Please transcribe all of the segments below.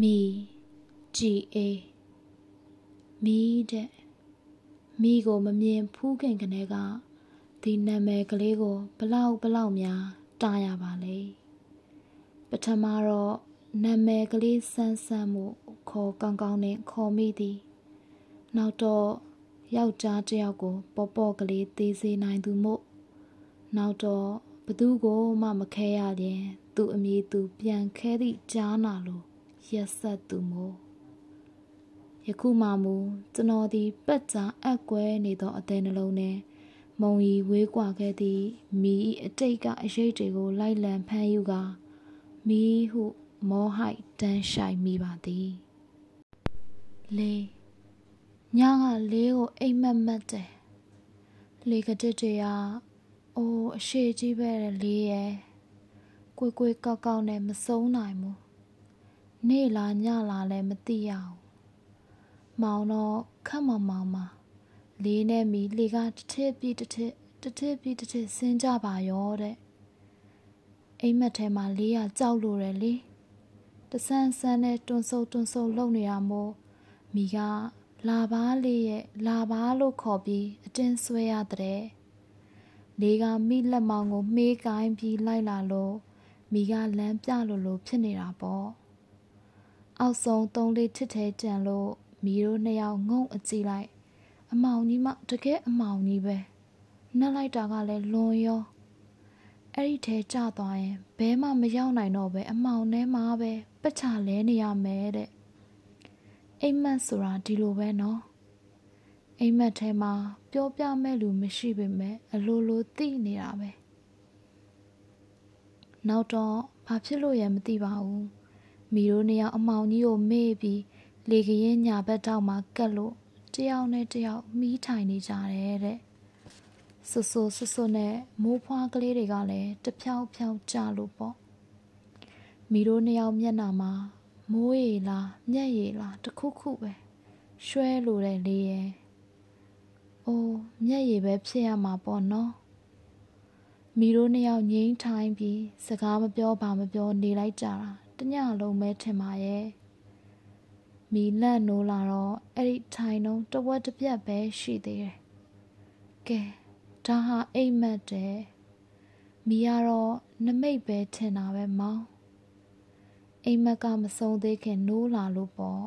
မီကြည်အေးမီတဲ့မိကိုမမြင်ဖူးခင်ကလေးကဒီနာမည်ကလေးကိုဘလောက်ဘလောက်များတားရပါလေပထမတော့နာမည်ကလေးဆန်းဆန်းမှုခေါ်ကောင်းကောင်းနဲ့ခေါ်မိသည်နောက်တော့ယောက်ျားတစ်ယောက်ကိုပေါ်ပေါ်ကလေးသေးစေနိုင်သူမို့နောက်တော့ဘသူကိုမှမခဲရရင်သူအမည်သူပြန်ခဲသည့်ကြားနာလို ရက်ဆက်သူမို့ယခုမှမူကျွန်တော်သည်ပက်ကြအက်ကွဲနေသောအသေးနှလုံးနဲ့မုံရီဝေးကွာခဲ့သည့်မိအတိတ်ကအရေးတွေကိုလိုက်လံဖမ်းယူကာမိဟုမောဟိုက်တန်းရှိုင်မိပါသည်လေးညကလေးကိုအိမ်မက်မက်တယ်လေကတစ်တရအိုးအရှိကြီးပဲလေးရဲ့ကိုကိုကောက်ကောက်နဲ့မဆုံးနိုင်ဘူး နေ့လားညလားလည်းမသိရဘူးမောင်တော့ခက်မမောင်မှာလေးနဲ့မီလေကတစ်ထစ်ပြီးတစ်ထစ်တစ်ထစ်ပြီးတစ်ထစ်ဆင်းကြပါရောတဲ့အိမ်မက်ထဲမှာလေးရကြောက်လို့တယ်လေတဆန်းဆန်းနဲ့တွန်းဆုပ်တွန်းဆုပ်လုံနေရမို့မိကလာပါလေးရဲ့လာပါလို့ခေါ်ပြီးအတင်းဆွဲရတဲ့လေးကမိလက်မောင်ကိုမေးကိုင်းပြီးလိုက်လာလို့မိကလမ်းပြလို့လို့ဖြစ်နေတာပေါ့ အောက်ဆုံးသုံးလေးထစ်ထဲကြံလို့မိတို့နှစ်ယောက်ငုံအကြည့်လိုက် အမောင်ကြီးမှတကယ်အမောင်ကြီးပဲနှက်လိုက်တာကလည်းလွန်ရောအဲ့ဒီထဲကျသွားရင်ဘဲမှမရောက်နိုင်တော့ပဲအမောင်ထဲမှာပဲပက်ချလဲနေရမယ်တဲ့အိမ်မက်ဆိုတာဒီလိုပဲနော်အိမ်မက်ထဲမှာပြောပြမဲ့လူမရှိပေမဲ့အလိုလိုသိနေတာပဲနောက်တော့ဘာဖြစ်လို့ရမသိပါဘူး မိတို့နှစ်ယောက်အမောင်ကြီးကိုမေ့ပြီးလေကရင်ညာဘက်တောက်မှာကက်လို့တယောက်နဲ့တယောက်မီးထိုင်နေကြတယ်တဲ့ဆူဆူဆူဆူနဲ့မိုးဖွားကလေးတွေကလည်းတဖြောင်းဖြောင်းကြလို့ပေါ့မိတို့နှစ်ယောက်မျက်နှာမှာမိုးရီလားမျက်ရီလားတခုခုပဲရွှဲလိုတဲ့လေးရဲ့အိုးမျက်ရည်ပဲဖြစ်ရမှာပေါ့နော်မိတို့နှစ်ယောက်ငိမ့်ထိုင်းပြီးစကားမပြောဘာမပြောနေလိုက်ကြတာ တညလုံးပဲထင်ပါရဲ့မီလန့်နိုးလာတော့အဲ့ဒီထိုင်လုံးတဝက်တစ်ပြက်ပဲရှိသေးတယ်ကဲဒါဟာအိမ်မက်တယ်မီကတော့နမိတ်ပဲထင်တာပဲမောင်အိမ်မက်ကမဆုံးသေးခင်နိုးလာလို့ပေါ့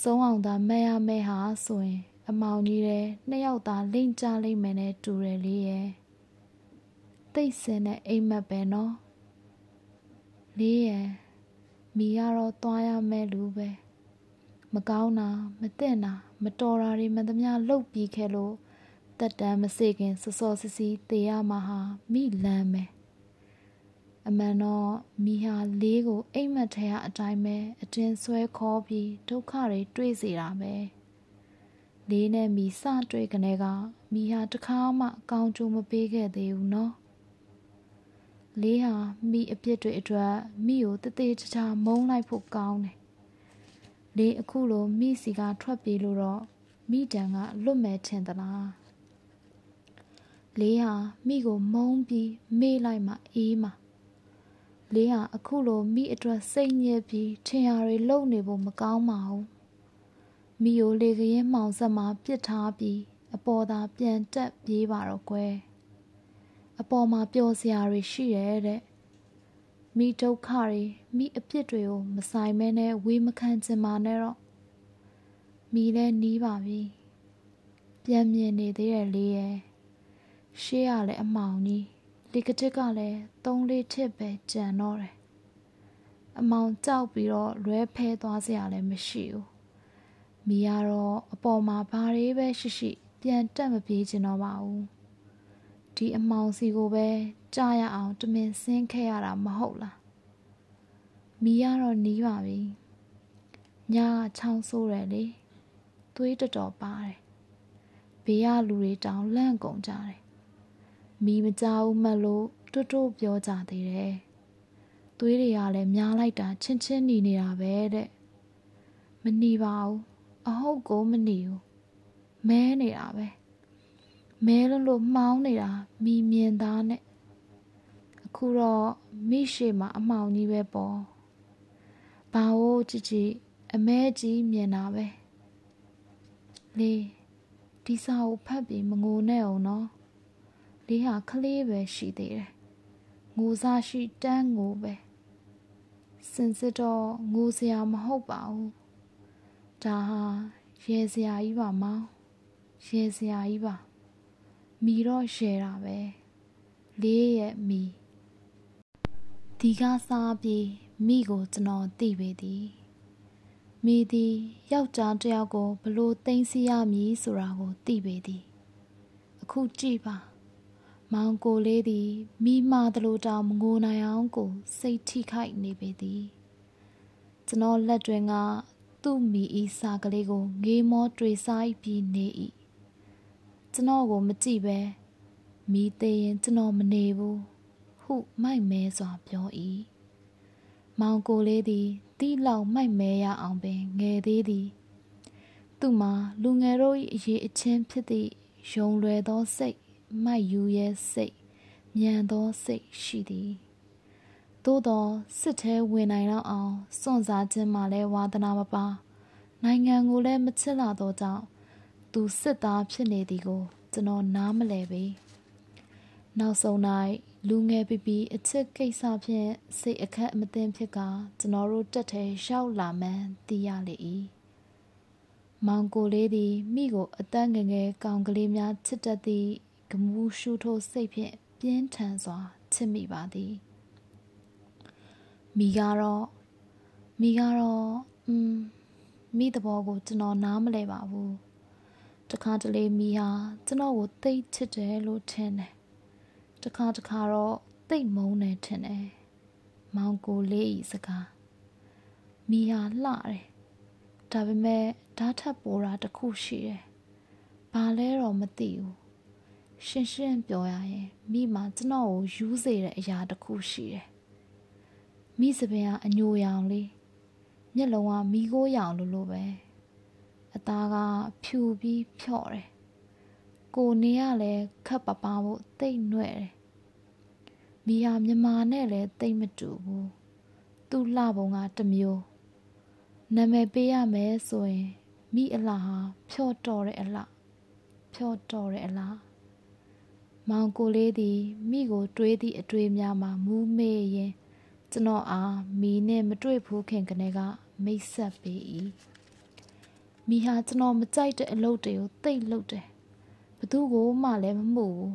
ဆုံးအောင်သာမဲ့ရမဲ့ဟာဆိုရင် အမောင်ကြီးတဲ့နှစ်ယောက်သားလိမ့်ကြလိမ့်မယ်နဲ့တူတယ်လေးရဲ့သိစင်တဲ့အိမ်မက်ပဲနော် လေးရဲ့မိကတော့သွားရမယ်လူပဲမကောင်းတာမသင့်တာမတော်တာတွေမှန်သမျှလှုပ်ပြီးခဲ့လို့တက်တမ်းမစေခင်စောစောစီစီတေရမှာဟာမိလန်းမယ်အမှန်တော့မိဟာလေးကိုအိမ်မက်ထဲအတိုင်းပဲအတင်းဆွဲခေါ်ပြီးဒုက္ခတွေတွေ့စေတာပဲလေးနဲ့မိစတွေ့ကနေကမိဟာတခါမှအကောင်းကျိုးမပေးခဲ့သေးဘူးနော် လေးဟာမိအပြစ်တွေအတွက်မိကိုတသေးချာမုန်းလိုက်ဖို့ကောင်းတယ်လေးအခုလိုမိစီကထွက်ပြေးလို့တော့မိတန်ကလွတ်မဲ့ထင်သလားလေးဟာမိကိုမုန်းပြီးမေ့လိုက်မှအေးမှလေးဟာအခုလိုမိအတွက်စိတ်ညစ်ပြီးထင်ရတွေလုံနေဖို့မကောင်းပါဘူးမိကိုလေကရင်မှောင်ဆက်မှာပစ်ထားပြီးအပေါ်သာပြန်တက်ပြေးပါတော့ကွယ် အပေါ်မှာပျော်စရာတွေရှိရဲ့တဲ့မိဒုက္ခတွေမိအပြစ်တွေကိုမဆိုင်မဲနဲ့ဝေးမခံချင်ပါနဲ့တော့မိလည်းနီးပါပြီပြန်မြင်နေသေးတယ်လေးရဲ့ရှေးရလဲအမောင်ကြီးလေကတစ်ကလည်းသုံးလေးထစ်ပဲကြံတော့တယ်အမောင်ကြောက်ပြီးတော့လွဲဖဲသွားစရာလည်းမရှိဘူးမိကတော့အပေါ်မှာဘာတွေပဲရှိရှိ ပြန်တက်မပြေးချင်တော့ပါဘူး ဒီအမောင်စီကိုပဲကြားရအောင်တမင်ဆင်းခဲ့ရတာမဟုတ်လားမိကတော့နီးပါပြီညကချောင်းဆိုးတယ်လေသွေးတော်တော်ပါတယ်ဘေးကလူတွေတောင်လန့်ကုန်ကြတယ်မိမကြောက်မှလို့တွတ်တွတ်ပြောကြသေးတယ်သွေးတွေကလည်းများလိုက်တာချင်းချင်းหนีနေတာပဲတဲ့မหนีပါဘူးအဟုတ်ကိုမหนีဘူးမဲနေတာပဲ မဲလို့လို့မှောင်းနေတာမိမြင်သားနဲ့အခုတော့မိရှိမှာအမှောင်ကြီးပဲပေါ့ဘာလို့ကိုကြည့်ကြည့်အမဲကြီးမြင်တာပဲလေးဒီစာကိုဖတ်ပြီးမငိုနဲ့အောင်နော်လေးဟာကလေးပဲရှိသေးတယ်ငိုစားရှိတန်းငိုပဲစင်စစ်တော့ငိုစရာမဟုတ်ပါဘူးဒါဟာရဲစရာကြီးပါမောင်ရဲစရာကြီးပါ မီတော့ရဲတာပဲလေးရဲ့မီဒီကစားပြီးမိကိုကျွန်တော်သိပေသည်မိသည်ယောက်ျားတစ်ယောက်ကိုဘလို့သိမ်းစီရမည်ဆိုတာကိုသိပေသည်အခုကြည့်ပါမောင်ကိုလေးသည်မိမသလိုတောင်မငိုနိုင်အောင်ကို စိတ်ထိခိုက်နေပေသည်ကျွန်တော်လက်တွင်ကသူ့မိဤစာကလေးကိုငေးမောတွေ့စားပြီးနေ၏ ကျွန်တော်ကိုမကြည့်ပဲမိသေးရင်ကျွန်တော်မနေဘူးဟုမိုက်မဲစွာပြော၏မောင်ကိုလေးသည်တီးလောက်မိုက်မဲရအောင်ပင်ငယ်သေးသည်သူမှာလူငယ်တို့၏အရေးအချင်းဖြစ်သည့်ယုံလွယ်သောစိတ်မိုက်ယူရဲ့စိတ်ညံသောစိတ်ရှိသည်သို့သောစစ်ထဲဝင်နိုင်တော့အောင်စွန့်စားခြင်းမှလည်းဝါသနာမပါ နိုင်ငံကိုလည်းမချစ်လာတော့ကြောင့် သူစစ်သားဖြစ်နေသည်ကို ကျွန်တော်နားမလည်ပေနောက်ဆုံး၌လူငယ်ပီပီအချစ်ကိစ္စဖြင့်စိတ်အခက်အမသိဖြစ်ကကျွန်တော်တို့တက်ထဲရောက်လာမှန်းသိရလေ၏မောင်ကိုလေးသည်မိကိုအတန်းငငယ်ကောင်ကလေးများချစ်တတ်သည့်ဂမူးရှုထိုးစိတ်ဖြင့်ပြင်းထန်စွာချစ်မိပါသည်မိကတော့မိကတော့อืมမိသဘောကိုကျွန်တော်နားမလဲပါဘူး တခါတလေမိဟာကျွန်တော်ကိုသိချစ်တယ်လို့ထင်တယ်တခါတခါတော့သိမုန်းတယ်ထင်တယ်မောင်ကိုလေးဤစကားမိဟာလှတယ်ဒါပေမဲ့ဓာတ်ထပ်ပေါ်တာတခုရှိတယ်ဘာလဲတော့မသိဘူးရှင်းရှင်းပြောရရင်မိမှာကျွန်တော်ကိုယူးစေတဲ့အရာတစ်ခုရှိတယ်မိစပင်ကအညိုရောင်လေးမျက်လုံးကမိခိုးရောင်လိုလိုပဲ အသားကဖြူပြီးဖြော့တယ်ကိုနေရလဲခက်ပပဖို့တိတ်နှဲ့တယ်မိဟာမြမာနဲ့လည်းတိတ်မတူဘူးသူ့လှပုံကတမျိုးနာမည်ပေးရမယ်ဆိုရင်မိအလားဟာဖြော့တော်တဲ့အလားဖြော့တော်တဲ့အလားမောင်ကိုလေးသည်မိကိုတွေးသည့်အတွေ့များမှာမူးမေ့ရင်ကျွန်တော်အားမိနဲ့မတွေ့ဘူးခင်ကနေကမိတ်ဆက်ပေး၏ မိဟာကျွန်တော်မကြိုက်တဲ့အလုပ်တွေကိုတိတ်လုပ်တယ်ဘသူကိုမှလည်းမမှုဘူး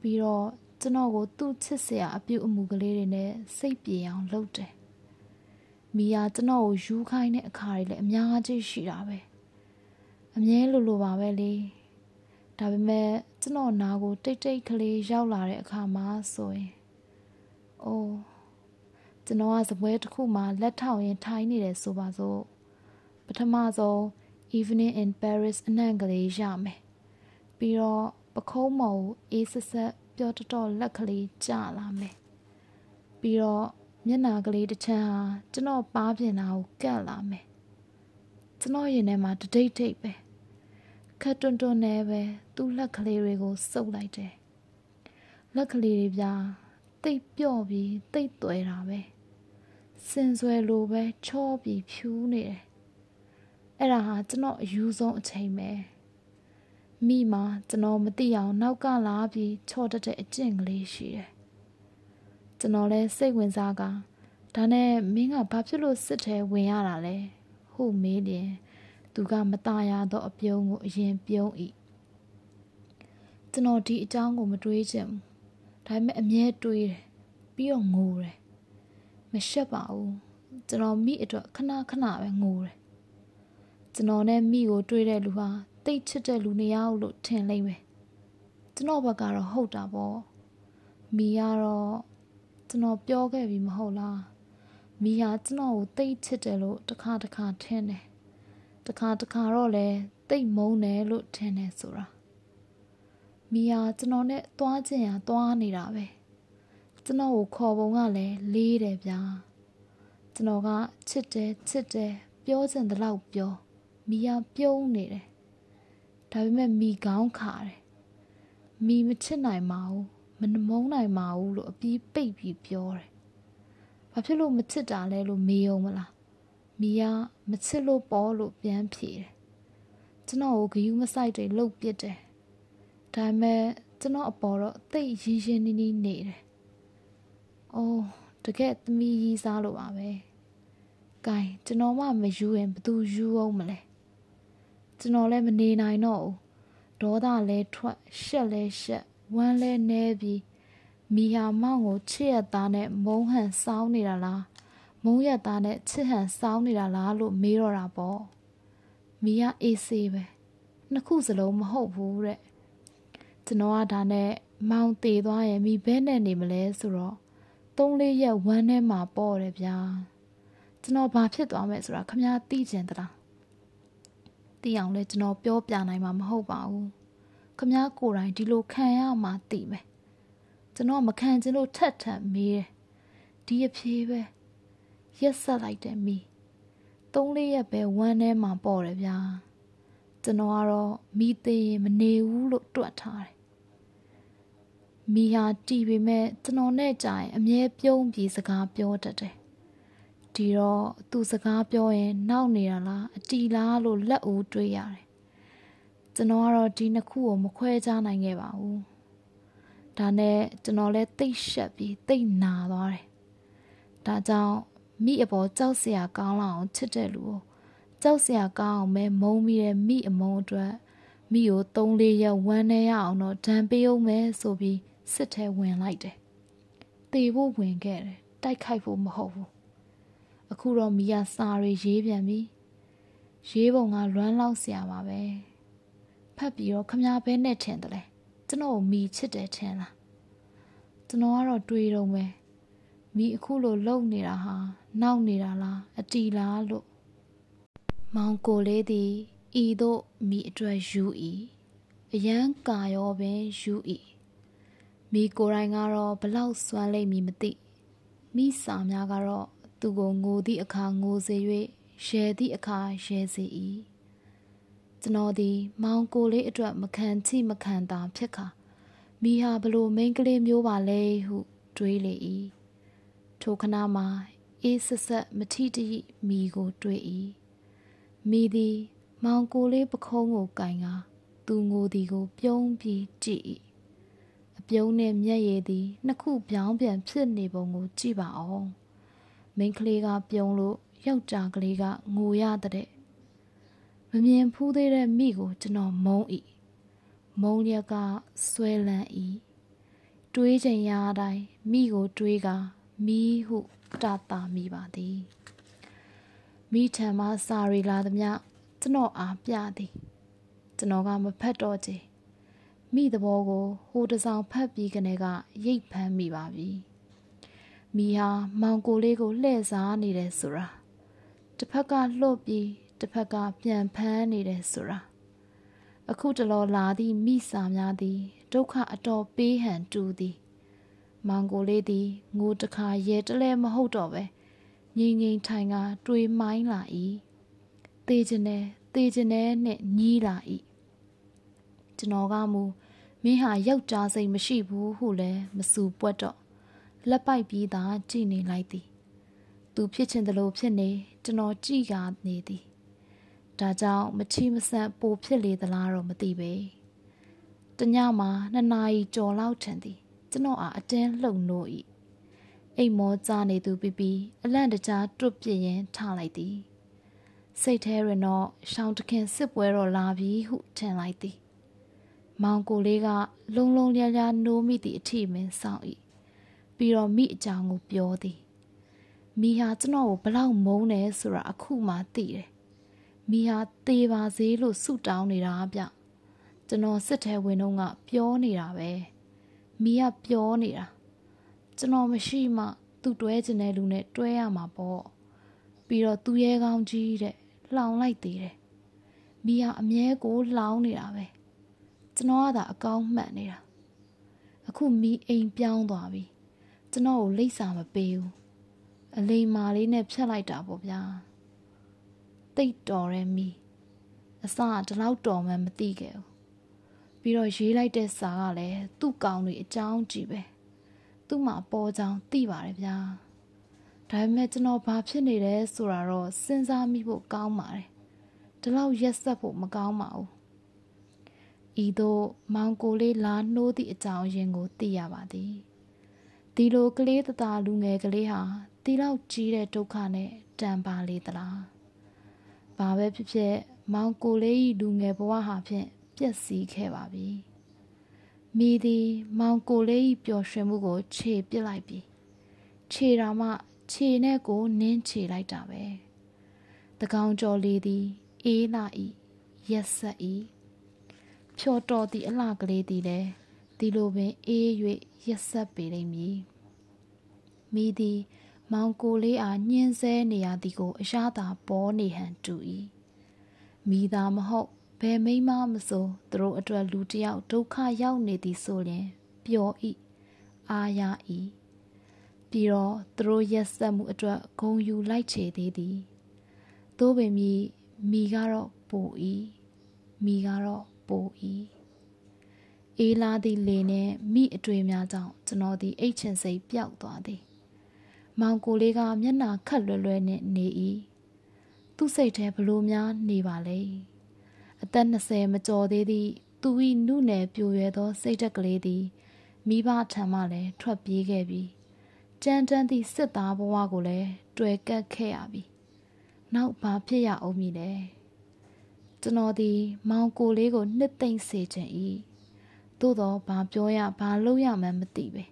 ပြီးတော့ကျွန်တော်ကိုသူ့ချစ်စရာအပြုတ်အမူကလေးတွေနဲ့စိတ်ပြေအောင်လုပ်တယ်မိယာကျွန်တော်ကိုယူခိုင်းတဲ့အခါတွေလည်းအများကြီးရှိတာပဲအမြဲလိုလိုပါပဲလေဒါပေမဲ့ကျွန်တော်နာကိုတိတ်တိတ်ကလေးရောက်လာတဲ့အခါမှာဆိုရင်အိုးကျွန်တော်ကစပွဲတစ်ခုမှာလက်ထောက်ရင်ထိုင်းနေတယ်ဆိုပါစို့ပထမဆုံး evening in paris အနှံ့ကလေးရမယ်ပြီးတော့ပခုံးမော်အေးဆက်ဆက်ပြောတတော်လက်ကလေးကျလာမယ်ပြီးတော့မျက်နာကလေးတစ်ချမ်းဟာကျွန်တော်ပါးပြင်တာကိုကတ်လာမယ်ကျွန်တော်ရင်ထဲမှာတဒိတ်ဒိတ်ပဲခက်တွန်းတွန်းနဲ့ပဲသူ့လက်ကလေးတွေကိုစုပ်လိုက်တယ်လက်ကလေးတွေပြတိတ်ပြော့ပြီးတိတ်သွဲတာပဲစင်ဆွဲလိုပဲချောပြီးဖြူးနေတယ် အဲ့ဒါဟာကျွန်တော်အယူဆုံးအချိန်ပဲမိမှာကျွန်တော်မသိအောင်နောက်ကလာပြီးချော့တတ်တဲ့အကျင့်ကလေးရှိတယ်ကျွန်တော်လည်းစိတ်ဝင်စားကဒါနဲ့မင်းကဘာဖြစ်လို့စစ်ထဲဝင်ရတာလဲဟုမေးတယ်သူကမตายရသောအပြုံးကိုအရင်ပြုံး၏ကျွန်တော်ဒီအကြောင်းကိုမတွေးချင်ဘူးဒါပေမဲ့အမြဲတွေးတယ်ပြီးတော့ငိုတယ်မရှက်ပါဘူးကျွန်တော်မိအတွက်ခဏခဏပဲငိုတယ် ကျွန်တော်နဲ့မိကိုတွေးတဲ့လူဟာတိတ်ချစ်တဲ့လူနေရာလို့ထင်လိမ့်မယ်ကျွန်တော်ဘက်ကတော့ဟုတ်တာပေါ့မိကတော့ကျွန်တော်ပြောခဲ့ပြီမဟုတ်လားမိဟာကျွန်တော်ကိုတိတ်ချစ်တယ်လို့တခါတခါထင်တယ်တခါတခါတော့လဲတိတ်မုန်းတယ်လို့ထင်တယ်ဆိုတာမိဟာကျွန်တော်နဲ့သွားခြင်းရသွားနေတာပဲကျွန်တော်ကိုခေါ်ပုံကလည်းလေးတယ်ဗျာကျွန်တော်ကချစ်တယ်ချစ်တယ်ပြောချင်တဲ့လောက်ပြော မိဟာပြုံးနေတယ်ဒါပေမဲ့မိကောင်းခါတယ်မိမချစ်နိုင်ပါဘူးမနှမုန်းနိုင်ပါဘူးလို့အပြီးပိတ်ပြီးပြောတယ်ဘာဖြစ်လို့မချစ်တာလဲလို့မေးအောင်မလားမီကမချစ်လို့ပေါ်လို့ပြန်ဖြေတယ်ကျွန်တော်ကိုဂယူးမဆိုင်တွေလှုပ်ပစ်တယ်ဒါပေမဲ့ကျွန်တော်အပေါ်တော့သိရင်းရင်းနီးနီးနေတယ်အိုးတကယ်သမီးကြီးစားလို့ပါပဲ။ကဲကျွန်တော်မှမယူရင်ဘသူယူအောင်မလဲ။ ကျွန်တော်လည်းမနေနိုင်တော့ဘူး။ဒေါသလဲထွက်ရှက်လဲရှက်ဝမ်းလဲနဲပြီးမီဟာမောင်ကိုချစ်ရသားနဲ့မုံဟန်စောင်းနေတာလားမုံရသားနဲ့ချစ်ဟန်စောင်းနေတာလားလို့မေးတော့တာပေါ့။မီကအေးဆေးပဲ။နှစ်ခုစလုံးမဟုတ်ဘူးတဲ့။ကျွန်တော်ကဒါနဲ့မောင်တည်သွားရင်မိဘဲနဲ့နေမလဲဆိုတော့သုံးလေးရက်ဝမ်းထဲမှာပေါ့တယ်ဗျာကျွန်တော်ဘာဖြစ်သွားမယ်ဆိုတာခမများသိကျင်သလား သိအောင်လဲကျွန်တော်ပြောပြနိုင်မှာမဟုတ်ပါဘူးခမများကိုယ်တိုင်ဒီလိုခံရမှသိမယ်ကျွန်တော်မခံချင်လို့ထက်ထက်မေးတယ်ဒီအဖြေပဲရက်ဆက်လိုက်တယ်မီသုံးလေးရက်ပဲဝမ်းထဲမှာပေါ့တယ်ဗျာကျွန်တော်ကတော့မိသေးရင်မနေဘူးလို့တွက်ထားတယ်မိဟာတီပေမဲ့ကျွန်တော်နဲ့ကြာရင်အမြဲပြုံးပြီးစကားပြောတတ်တယ်။ ဒီတော့သူစကားပြောရင်နောက်နေတာလားအတီလားလို့လက်ဦးတွေးရတယ်။ကျွန်တော်ကတော့ဒီနှစ်ခုကိုမခွဲခြားနိုင်ခဲ့ပါဘူး။ဒါနဲ့ကျွန်တော်လည်းသိရှက်ပြီးသိနာသွားတယ်။ဒါကြောင့်မိအပေါ်ကြောက်စရာကောင်းလောက်အောင်ချစ်တဲ့လူကိုကြောက်စရာကောင်းအောင်ပဲမုံပြီးတဲ့မိအမုံအတွက်မိကို၃၄ရက်ဝမ်းနေရအောင်တော့ဒဏ်ပေးအောင်မယ်ဆိုပြီးစစ်ထဲဝင်လိုက်တယ်။တေဖို့ဝင်ခဲ့တယ်။တိုက်ခိုက်ဖို့မဟုတ်ဘူး။ အခုတော့မီယာစာရီရေးပြန်ပြီ။ရေးပုံကလွမ်းလောက်စရာပါပဲ။ဖတ်ပြီးတော့ခမားဘဲနဲ့ထင်တယ်လေ။ကျွန်တော်ကိုမီချစ်တယ်ထင်လား။ကျွန်တော်ကတော့တွေးတော့မယ်။မီအခုလိုလုံနေတာဟာနောက်နေတာလားအတီလားလို့မောင်ကိုလေးသည်ဤသို့မိအတွက်ယူ၏အယံကာရောပင်ယူ၏မိကိုယ်တိုင်ကတော့ဘလောက်စွမ်းလိမ့်မည်မသိမိစာများကတော့ သူကိုငိုသည့်အခါငိုစေ၍ရဲသည့်အခါရဲစေ၏ကျွန်တော်သည် မောင်ကိုလေးအတွက်မခံချိမခံတာဖြစ်ခါမိဟာဘလို့မိန်းကလေးမျိုးပါလဲဟုတွေးလေ၏ထိုခဏမှာအေးဆက်ဆက်မထီတည်းမိကိုတွေး၏မိသည် မောင်ကိုလေးပခုံးကိုကင်ကသူငိုသည်ကို ပြုံးပြီးကြည့်၏ပြုံးနဲ့မျက်ရည်သည်နှစ်ခုပြောင်းပြန်ဖြစ်နေပုံကိုကြည့်ပါအောင် မိန်းကလေးကပြုံးလို့ယောက်ျားကလေးကငိုရတဲ့မမြင်ဖူးသေးတဲ့မိကိုကျွန်တော်မုန်း၏မုန်းရက်ကဆွဲလန်း၏တွေးချိန်ရတိုင်းမိကိုတွေးကမီးဟုတာတာမိပါသည်မိထံမှစာရီလာသမျှကျွန်တော်အားပြသည်ကျွန်တော်ကမဖတ်တော့ချေမိသဘောကိုဟိုတဆောင်ဖတ်ပြီးကနေကရိတ်ဖမ်းမိပါပြီ မိဟာမောင်ကိုလေးကိုလှည့်စားနေတယ်ဆိုတာတစ်ဖက်ကလှုပ်ပြီးတစ်ဖက်ကပြန်ဖမ်းနေတယ်ဆိုတာအခုတလောလာသည့်မိစာများသည်ဒုက္ခအတော်ပေးဟန်တူသည်မောင်ကိုလေးသည်ငိုတခါရဲတလဲမဟုတ်တော့ပဲငိမ့်ငိမ့်ထိုင်ကတွေးမိုင်းလာ၏တေးကျင်တယ်တေးကျင်တယ်နဲ့ညီးလာ၏ကျွန်တော်ကမူမင်းဟာယောက်ျားစိတ်မရှိဘူးဟုလည်းမစူပွက်တော့ လက်ပိုက်ပြီးသာကြည်နေလိုက်သည်သူဖြစ်ချင်တယ်လို့ဖြစ်နေကျွန်တော်ကြည်ကနေသည်ဒါကြောင့်မချီမဆန့်ပိုဖြစ်လေသလားတော့မသိပဲတညမှာနှစ်နာရီကြော်လောက်ထန်သည်ကျွန်တော်အားအတင်းလှုပ်နိုး၏အိမ်မောကြားနေသူပြပြီးအလန့်တကြားတွတ်ပြင်းရင်ထားလိုက်သည်စိတ်ထဲတွင်တော့ရှောင်းတခင်စစ်ပွဲတော့လာပြီဟုထင်လိုက်သည်မောင်ကိုလေးကလုံလုံလျားလျားနိုးမိသည့်အထိမင်းဆောင်၏ ပြီးတော့မိအကြောင်းကိုပြောသည်မိဟာကျွန်တော်ကိုဘလောက်မုန်းတယ်ဆိုတာအခုမှသိတယ်မိဟာသေပါစေလို့ဆုတောင်းနေတာဗျကျွန်တော်စစ်ထဲဝင်တော့ကပြောနေတာပဲမိကပြောနေတာကျွန်တော်မရှိမှသူ့တွဲကျင်တဲ့လူနဲ့တွဲရမှာပေါ့ပြီးတော့သူရဲကောင်းကြီးတဲ့လှောင်လိုက်သေးတယ်မိဟာအမြဲကိုလှောင်နေတာပဲကျွန်တော်ကသာအကောင်းမှတ်နေတာအခုမီးအိမ်ပြောင်းသွားပြီ ကျွန်တော်ကိုလိပ်စာမပေးဘူးအလိမ်မာလေးနဲ့ဖြတ်လိုက်တာပေါ့ဗျာတိတ်တော်ရဲမီးအစကဒီလောက်တော်မှမသိခဲ့ဘူးပြီးတော့ရေးလိုက်တဲ့စာကလည်းသူ့ကောင်တွေအကြောင်းကြည့်ပဲသူ့မှာပေါ်ကြောင်သိပါတယ်ဗျာဒါပေမဲ့ကျွန်တော်ဘာဖြစ်နေလဲဆိုတာတော့စဉ်းစားမိဖို့ကောင်းပါတယ်ဒီလောက်ရက်ဆက်ဖို့မကောင်းပါဘူးဤသို့မောင်ကိုလေးလာနှိုးသည့်အကြောင်းရင်းကိုသိရပါသည် ဒီလိုကလေးတသားလူငယ်ကလေးဟာဒီလောက်ကြီးတဲ့ဒုက္ခနဲ့တန်ပါလေသလားဘာပဲဖြစ်ဖြစ်မောင်ကိုလေးဤလူငယ်ဘဝဟာဖြင့်ပျက်စီးခဲ့ပါပြီမိသည်မောင်ကိုလေးဤပျော်ရွှင်မှုကိုခြေပစ်လိုက်ပြီခြေတော်မှခြေနဲ့ကိုနင်းခြေလိုက်တာပဲတကောင်ကျော်လေးသည် အေးလာဤရက်ဆက်ဤဖြော်တော်သည့်အလှကလေးသည်လည်း ဒီလိုပင်အေး၍ရက်ဆက်ပေလိမ့်မည်မိသည်မောင်ကိုလေးအားညှင်းဆဲနေရသည်ကို အရသာပေါ်နေဟန်တူ၏မိသာမဟုတ်ဘယ်မိမမဆိုသူတို့အတွက်လူတယောက်ဒုက္ခရောက်နေသည်ဆိုရင်ပျော်၏အာရ၏ပြီးတော့သူတို့ရက်ဆက်မှုအတွက်ဂုံယူလိုက်ချေသေးသည်သို့ပင်မိမိကတော့ပို၏မိကတော့ပို၏ အေးလာသည့်လေနှင့်မိအတွေ့များကြောင့်ကျွန်တော်သည်အိတ်ချင်စိတ်ပျောက်သွားသည်မောင်ကိုလေးကမျက်နှာခက်လွယ်လွယ်နဲ့နေ၏သူ့စိတ်ထဲဘလို့များနေပါလဲအသက်20မကျော်သေးသည့်သူ၏နုနယ်ပြိုရွယ်သော စိတ်ဓာတ်ကလေးသည်မိဘထံမှလည်းထွက်ပြေးခဲ့ပြီးကြမ်းတမ်းသည့်စစ်သားဘဝကိုလည်းတွေ့ကပ်ခဲ့ရပြီနောက်ဘာဖြစ်ရအောင်မည်လဲကျွန်တော်ဒီမောင်ကိုလေးကိုနှစ်သိမ့်စေခြင်းဤ သို့တော့ဘာပြောရဘာလုပ်ရမှန်းမသိပဲ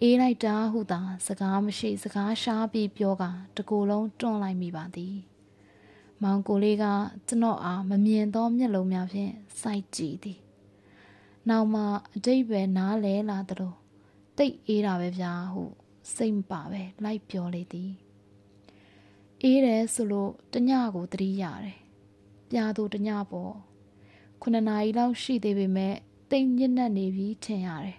အေးလိုက်တာဟုသာစကားမရှိစကားရှားပြီးပြောကတကူလုံးတွန့်လိုက်မိပါသည် မောင်ကိုလေးကကျွန်တော်အားမမြင်သောမျက်လုံးများဖြင့်စိုက်ကြည့်သည်နောက်မှအတိတ်ပဲနားလဲလာသလိုတိတ်အေးတာပဲဗျာဟုစိတ်မပါပဲလိုက်ပြောလေသည်အေးတယ်ဆိုလို့တညကိုတတိရတယ်ပြာသူတညပေါ့ခုနှစ်နာရီလောက်ရှိသေးပေမဲ့ တိတ်ညစ်နေနေပြီထင်ရတယ်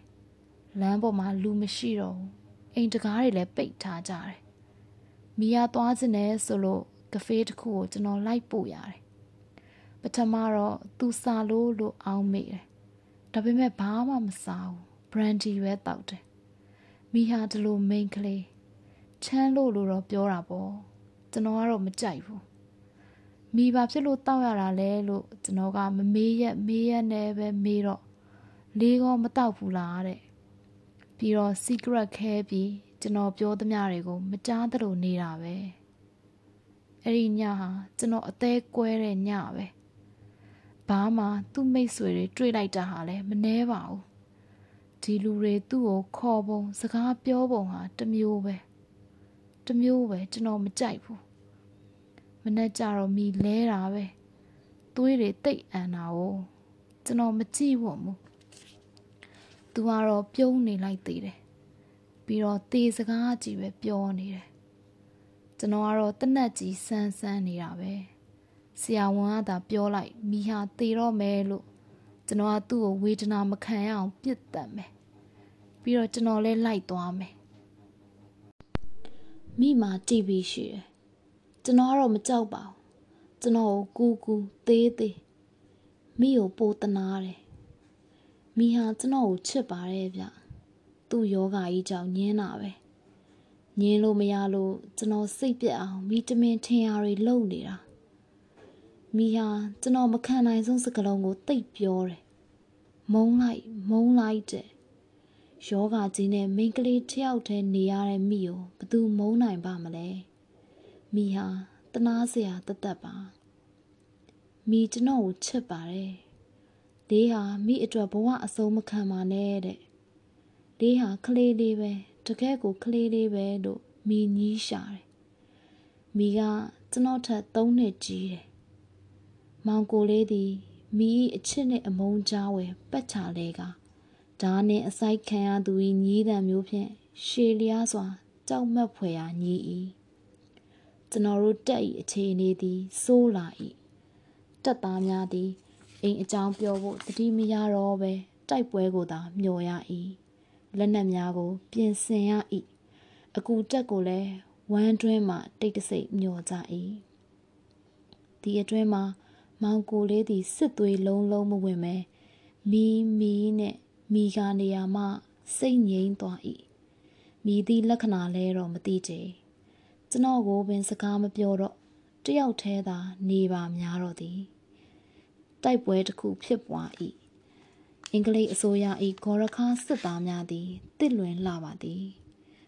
လမ်းပေါ်မှာလူမရှိတော့ဘူးအိမ်တကားတွေလည်းပိတ်ထားကြတယ်မီယာသွားခြင်းနဲ့ဆိုလို့ကဖေးတစ်ခုကိုကျွန်တော်လိုက်ပို့ရတယ်ပထမတော့သူစာလို့လို့အောင်းမိတယ်ဒါပေမဲ့ဘာမှမစားဘူးဘရန်ဒီပဲတောက်တယ်မိဟာဒီလိုမိန်ကလေးချမ်းလို့လို့တော့ပြောတာပေါ့ကျွန်တော်ကတော့မကြိုက်ဘူးမိဘာဖြစ်လို့တောက်ရတာလဲလို့ကျွန်တော်ကမမေးရက်မေးရက်နဲ့ပဲမေးတော့ လေးကောမတောက်ဘူးလားတဲ့ပြီးတော့ secret ခဲပြီးကျွန်တော်ပြောသမျှတွေကိုမကြားသလိုနေတာပဲအဲ့ဒီညဟာကျွန်တော်အသေးကွဲတဲ့ညပဲဘာမှသူ့မိတ်ဆွေတွေတွေ့လိုက်တာဟာလည်းမနှဲပါဘူးဒီလူတွေသူ့ကိုခေါ်ပုံစကားပြောပုံဟာတမျိုးပဲတမျိုးပဲကျွန်တော်မကြိုက်ဘူးမနဲ့ကြတော့မိလဲတာပဲသွေးတွေတိတ်အန်တာကိုကျွန်တော်မကြည့်ဝတ်ဘူး သူကတော့ပြုံးနေလိုက်သေးတယ်ပြီးတော့တေစကားကြီးပဲပြောနေတယ်ကျွန်တော်ကတော့တနက်ကြီးဆန်းဆန်းနေတာပဲဆရာဝန်ကသာပြောလိုက်မိဟာတေတော့မယ်လို့ကျွန်တော်ကသူ့ကိုဝေဒနာမခံရအောင်ပြစ်တတ်မယ်ပြီးတော့ကျွန်တော်လည်းလိုက်သွားမယ်မိမာတီဗီရှိတယ်ကျွန်တော်ကတော့မကြောက်ပါဘူးကျွန်တော်ကိုကူကူသေးသေးမိကိုပိုတနာတယ် မိဟာကျွန်တော်ကိုချစ်ပါတယ်ဗျသူ့ယောဂါကြီးကြောင့်ညင်းတာပဲညင်းလို့မရလို့ကျွန်တော်စိတ်ပြက်အောင်မိတမင်ထင်ရတွေလုံနေတာမိဟာကျွန်တော်မခံနိုင်ဆုံးစကလုံးကိုတိတ်ပြောတယ်မုံလိုက်မုံလိုက်တဲ့ယောဂကြီးနဲ့မိန်းကလေးတယောက်တည်းနေရတဲ့မိကိုဘသူမုံနိုင်ပါမလဲမိဟာတနာစရာတသက်ပါမိကျွန်တော်ကိုချစ်ပါတယ် လေးဟာမိအတွက်ဘဝအဆုံးမခံပါနဲ့တဲ့လေးဟာကလေးလေးပဲတကယ်ကိုကလေးလေးပဲလို့မိညီးရှာတယ်မိကကျွန်တော်ထက်၃နှစ်ကြီးတယ်မောင်ကိုလေးသည်မိအချစ်နဲ့အမုန်းကြားဝယ်ပတ်ချလဲကဓာနှင့်အစိုက်ခံရသူ၏ညီးတံမျိုးဖြင့်ရှေလျားစွာကြောက်မက်ဖွယ်ရာညီ၏ကျွန်တော်တို့တက်၏အခြေအနေသည်စိုးလာ၏တက်သားများသည် အိမ်အကြောင်းပြောဖို့တတိမရတော့ပဲတိုက်ပွဲကိုသာမျှော်ရ၏လက်နက်များကို ပြင်ဆင်ရ၏အကူတက်ကိုလည်းဝမ်းတွင်းမှတိတ်တဆိတ်မျှော်ကြ၏ဒီအတွင်းမှာမောင်ကိုလေးသည်စစ်သွေးလုံးလုံးမဝင်ပဲမီးမီးနဲ့မိကနေရာမှစိတ်ငြိမ်းသွား၏မိသည့်လက္ခဏာလဲတော့မသိကြကျွန်တော်ကိုပင်စကားမပြောတော့တယောက်တည်းသာနေပါများတော့သည် တိုက်ပွဲတစ်ခုဖြစ်ပွား၏အင်္ဂလိပ်အစိုးရ၏ဂေါ်ရခါစစ်သားများသည်တစ်လွင်လာပါသည်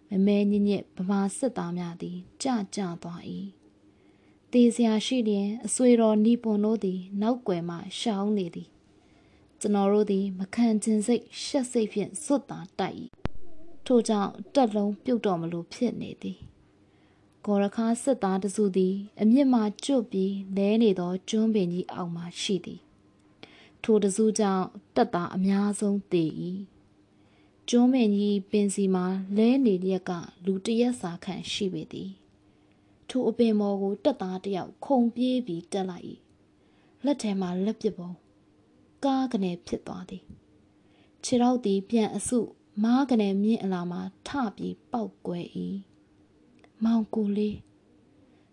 မမဲညညစ်ဗမာစစ်သားများသည်ကြကြသွား၏တေးစရာရှိလျင်အဆွေတော်နီပွန်တို့သည် နောက်ွယ်မှရှောင်းနေသည်ကျွန်တော်တို့သည် မခံခြင်းစိတ်ရှက်စိတ်ဖြင့်စွတ်သာတိုက်၏ထို့ကြောင့်တက်လုံးပြုတ်တော်မလို့ဖြစ်နေသည်ဂေါ်ရခါစစ်သားတစုသည် အမြင့်မှကျွတ်ပြီးလဲနေသောကျွန်းပင်ကြီးအောက်မှရှိသည် ထိုတစုကြောင့်တက်သားအများဆုံးသေ၏ကျွန်းပင်ကြီးပင်စီမှာလဲနေလျက်ကလူတရက်စာခန့်ရှိပေသည်ထိုအပင်မော်ကိုတက်သားတယောက်ခုံပြေးပြီးတက်လိုက်၏လက်ထဲမှာလက်ပစ်ပုံကားကနေဖြစ်သွားသည်ခြေထောက်သည်ပြန်အစုမားကနေမြင့်အလာမှာထပြီးပောက်ကွယ်၏မောင်ကိုလေး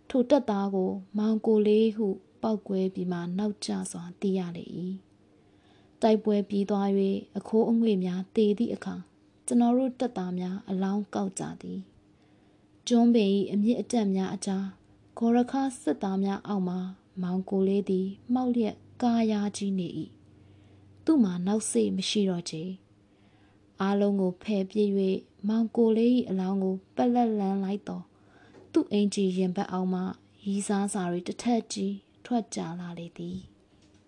ထိုတက်သားကို မောင်ကိုလေးဟုပောက်ကွဲပြီးမှနောက်ကျစွာသိရလေ၏ တိုက်ပွဲပြီးသွား၍အခိုးအငွေ့များတေသည့်အခါကျွန်တော်တို့တက်သားများအလောင်းကောက်ကြသည်ကျွန်းပင်၏အမြင့်အတက်များအကြားဂေါ်ရခါစစ်သားများအောက်မှမောင်ကိုလေးသည်မှောက်လျက်ကားရာကြီးနေ၏သူ့မှာနောက်စိတ်မရှိတော့ချေအားလုံးကိုဖယ်ပြစ်၍မောင်ကိုလေး၏အလောင်းကိုပက်လက်လန်းလိုက်တော့သူ့အင်ကြီးရင်ဘတ်အောင်မှရီးစားစာတွေတစ်ထက်ကြီးထွက်ကြလာလေသည်